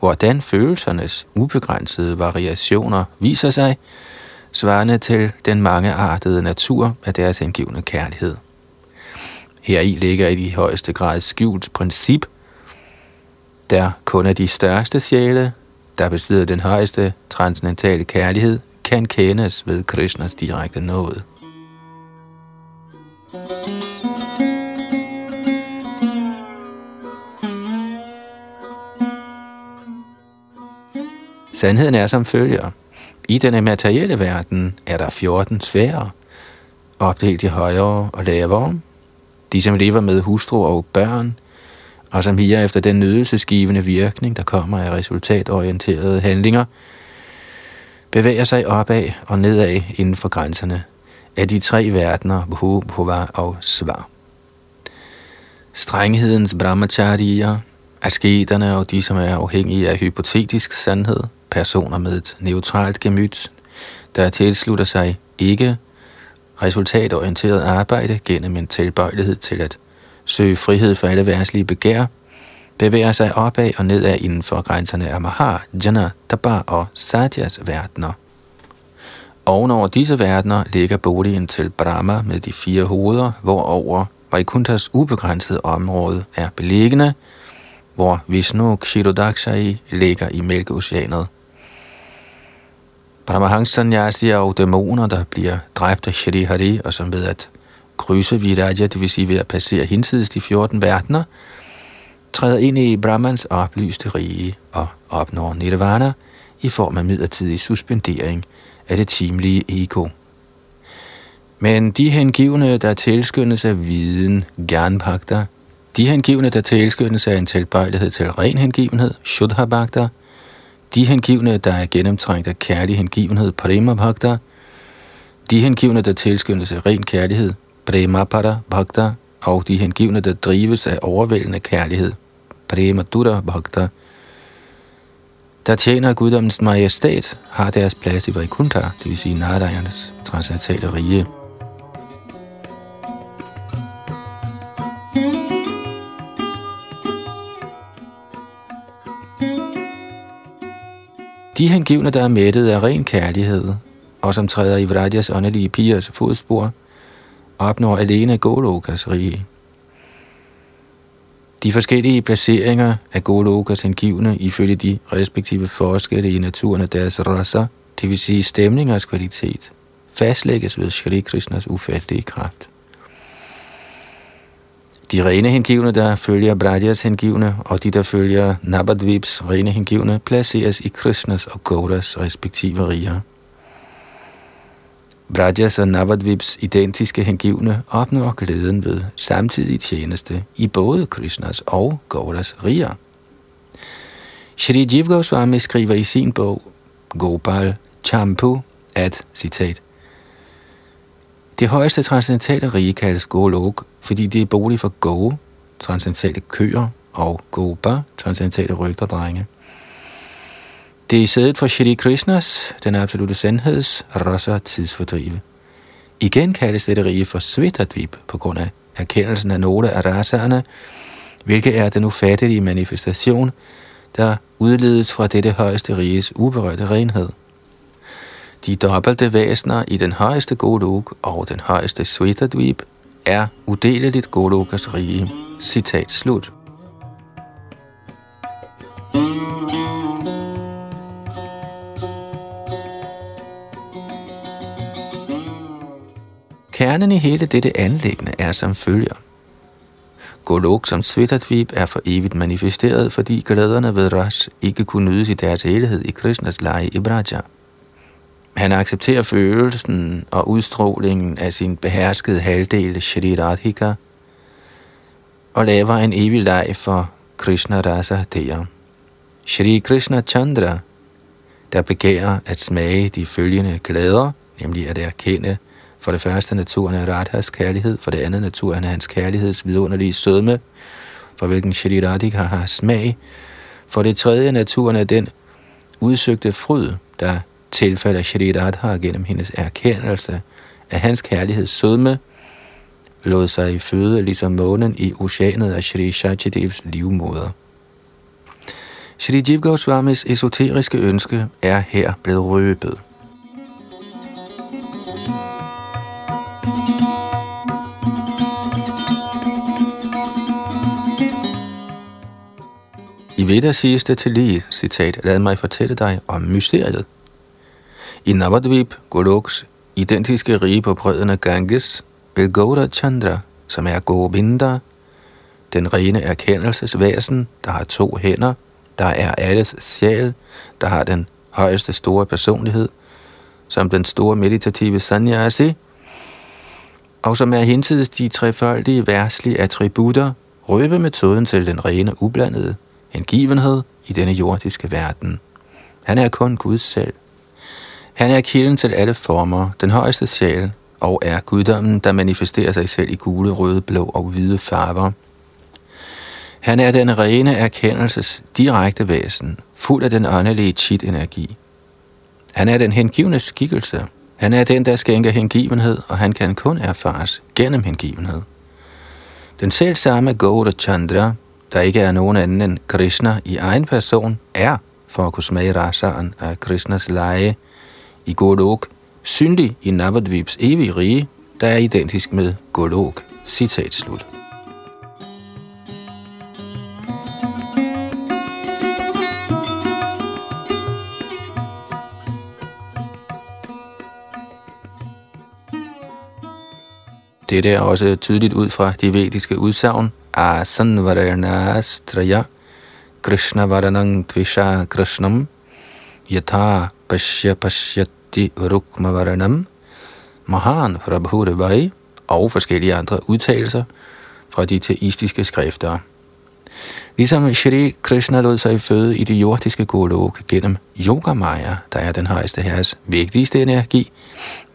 hvordan følelsernes ubegrænsede variationer viser sig, svarende til den mangeartede natur af deres hengivne kærlighed. Heri ligger i de højeste grad skjult princip, der kun er de største sjæle, der besidder den højeste transcendentale kærlighed, kan kendes ved Krishnas direkte nåde. Sandheden er som følger. I denne materielle verden er der 14 sfærer, opdelt i højere og lavere, de, som lever med hustru og børn, og som higer efter den nydelsesgivende virkning, der kommer af resultatorienterede handlinger, bevæger sig opad og nedad inden for grænserne af de tre verdener, Bhu, Bhuva og Svar. Strenghedens brahmacharya, asketerne og de, som er afhængige af hypotetisk sandhed, personer med et neutralt gemyt, der tilslutter sig ikke resultatorienteret arbejde gennem en tilbøjelighed til at søge frihed for alle værtslige begær, bevæger sig opad og nedad inden for grænserne af Maha, Jana, Tabar og Satyas verdener. Ovenover disse verdener ligger boligen til Brahma med de fire hoveder, hvorover Vaikunthas ubegrænsede område er beliggende, hvor Vishnu Kshirodakshai ligger i Mælkeoceanet. Paramahansa og dæmoner, der bliver dræbt af Shri Hari, og som ved at krydse Viraja, det vil sige ved at passere hinsides de 14 verdener, træder ind i Brahmans oplyste rige og opnår nirvana i form af midlertidig suspendering af det timelige ego. Men de hengivne, der tilskyndes af viden, Gyanbhakta, de hengivne, der tilskyndes af en tilbøjelighed til ren hengivenhed, Shuddha Bhakta, de hengivne, der er gennemtrængt af kærlig hengivenhed, Prema Bhakta, de hengivne, der tilskyndes af ren kærlighed, Premapada Bhakta, og de hengivne, der drives af overvældende kærlighed, Premadura Bhakta, der tjener guddommens majestæt, har deres plads i Vaikuntha, det vil sige Narayanas transcendentale rige. De hengivne, der er mættet af ren kærlighed, og som træder i Vrajas åndelige pigers fodspor, opnår alene Golokas rige. De forskellige placeringer af Golokas hengivne ifølge de respektive forskelle i naturen af deres raser, det vil sige stemningers kvalitet, fastlægges ved Shri Krishnas ufattelige kraft. De rene hengivne, der følger Brajas hengivne, og de, der følger Nabadvibs rene hengivne, placeres i Krishnas og Gauras respektive riger. Brajas og Navadvips identiske hengivne opnår glæden ved samtidig tjeneste i både Krishnas og Gauras riger. Shri Jiv Goswami skriver i sin bog Gopal Champu, at, citat, det højeste transcendentale rige kaldes Golok, fordi det er bolig for Go, transcendentale køer, og Gopa, transcendentale rygterdrenge. Det er i sædet for Shri Krishnas, den absolute sandheds, rasa tidsfordrive. Igen kaldes dette rige for Svetadvip på grund af erkendelsen af nogle af rasaerne, hvilket er den ufattelige manifestation, der udledes fra dette højeste riges uberørte renhed. De dobbelte væsener i den højeste Golok og den højeste Svetadvip er udeleligt Golokas rige. Citat slut. Kernen i hele dette anlæggende er som følger. Golok som Svetadvip er for evigt manifesteret, fordi glæderne ved Ras ikke kunne nydes i deres helhed i Krishnas leje i Braja. Han accepterer følelsen og udstrålingen af sin beherskede halvdel Shri Radhika og laver en evig leg for Krishna Rasa Deya. Shri Krishna Chandra, der begærer at smage de følgende glæder, nemlig at erkende for det første naturen af Radhas kærlighed, for det andet naturen af hans kærligheds vidunderlige sødme, for hvilken Shri Radhika har smag, for det tredje naturen af den udsøgte fryd, der tilfælder Shri Radha gennem hendes erkendelse af hans kærligheds sødme, lod sig føde ligesom månen i oceanet af Shri Shachidevs livmoder. Shri Jiv Goswamis esoteriske ønske er her blevet røbet. I Vedas siges det til lige, citat, lad mig fortælle dig om mysteriet. I Navadvip, Goloks identiske rige på bredden af Ganges, vil Gaura Chandra, som er Govinda, den rene erkendelsesvæsen, der har to hænder, der er alles sjæl, der har den højeste store personlighed, som den store meditative sannyasi, og som er hinsides de trefoldige værslige attributter, røbe metoden til den rene ublandede hengivenhed i denne jordiske verden. Han er kun Guds selv. Han er kilden til alle former, den højeste sjæl, og er guddommen, der manifesterer sig selv i gule, røde, blå og hvide farver. Han er den rene erkendelses direkte væsen, fuld af den åndelige chit-energi. Han er den hengivne skikkelse. Han er den, der skænker hengivenhed, og han kan kun erfares gennem hengivenhed. Den selv samme Gaura Chandra, der ikke er nogen anden end Krishna i egen person, er, for at kunne smage rasaren af Krishnas leje i Golok, syndig i Navadvips evige rige, der er identisk med Golok. Citat slut. Dette er også tydeligt ud fra de vediske udsagn. Asan Varanas Krishna Varanang Dvisha Krishnam Yatha Pashya Pashyati Rukma Varanam Mahan Prabhudevaj og forskellige andre udtalelser fra de teistiske skrifter. Ligesom Shri Krishna lod sig føde i det jordiske golok gennem Yogamaya, der er den højeste herres vigtigste energi,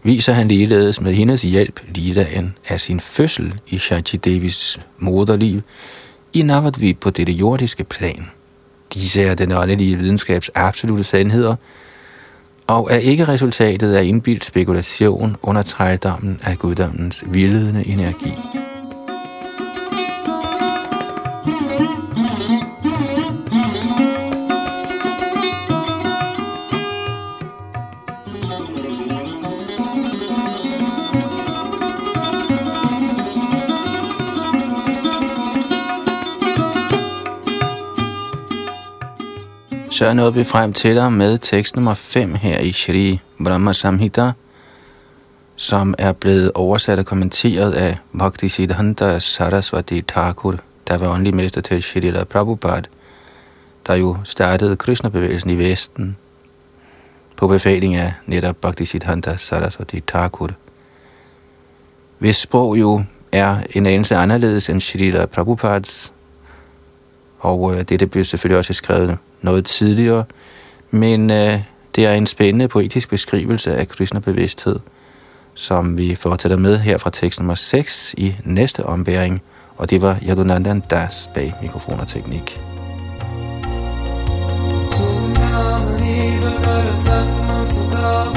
viser han ligeledes med hendes hjælp lidagen af sin fødsel i Shachi Devis moderliv i Navadvip på dette jordiske plan. Disse er den åndelige videnskabs absolute sandheder, og er ikke resultatet af indbildt spekulation under trældommen af guddommens vildledende energi. Så nåede vi frem til dig med tekst nummer 5 her i Shri Brahma Samhita, som er blevet oversat og kommenteret af Bhakti Siddhanta Saraswati Thakur, der var åndelig mester til Shri Prabhupada, der jo startede Krishna-bevægelsen i Vesten på befaling af netop Bhakti Siddhanta Saraswati Thakur. Hvis sprog jo er en anelse anderledes end Shri Prabhupads, og øh, dette blev selvfølgelig også skrevet noget tidligere, men øh, det er en spændende poetisk beskrivelse af Krishna-bevidsthed, som vi fortsætter med her fra tekst nummer 6 i næste ombæring, og det var Yadunandan Das bag mikrofon og teknik. Samasitam